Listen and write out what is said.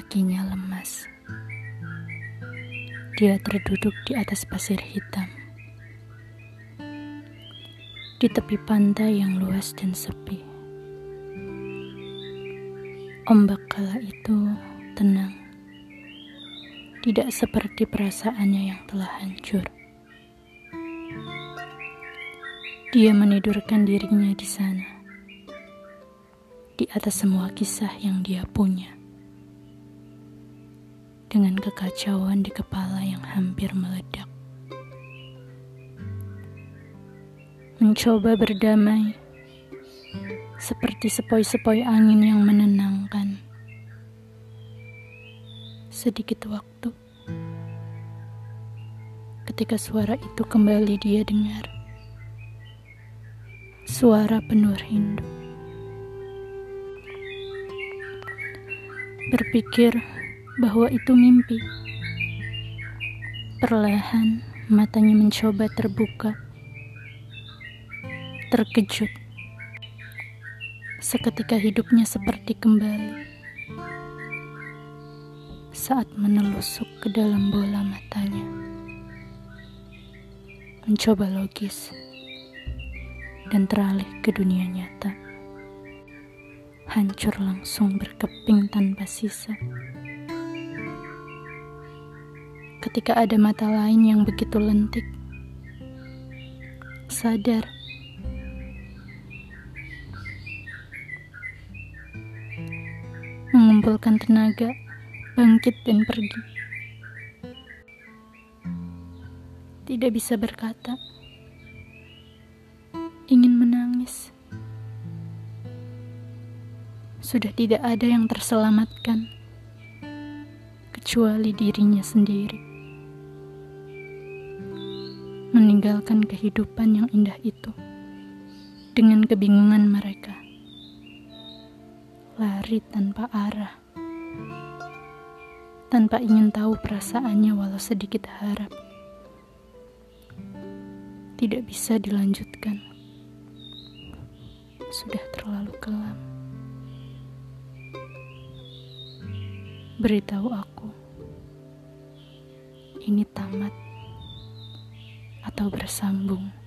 Kakinya lemas. Dia terduduk di atas pasir hitam. Di tepi pantai yang luas dan sepi. Ombak kala itu tenang. Tidak seperti perasaannya yang telah hancur. Dia menidurkan dirinya di sana. Di atas semua kisah yang dia punya dengan kekacauan di kepala yang hampir meledak. Mencoba berdamai, seperti sepoi-sepoi angin yang menenangkan. Sedikit waktu, ketika suara itu kembali dia dengar, suara penuh rindu. Berpikir bahwa itu mimpi. Perlahan matanya mencoba terbuka. Terkejut. Seketika hidupnya seperti kembali. Saat menelusuk ke dalam bola matanya. Mencoba logis dan teralih ke dunia nyata. Hancur langsung berkeping tanpa sisa ketika ada mata lain yang begitu lentik. Sadar. Mengumpulkan tenaga, bangkit dan pergi. Tidak bisa berkata. Ingin menangis. Sudah tidak ada yang terselamatkan kecuali dirinya sendiri meninggalkan kehidupan yang indah itu dengan kebingungan mereka. Lari tanpa arah, tanpa ingin tahu perasaannya, walau sedikit harap tidak bisa dilanjutkan. Sudah terlalu kelam. Beritahu aku, ini tamat atau bersambung.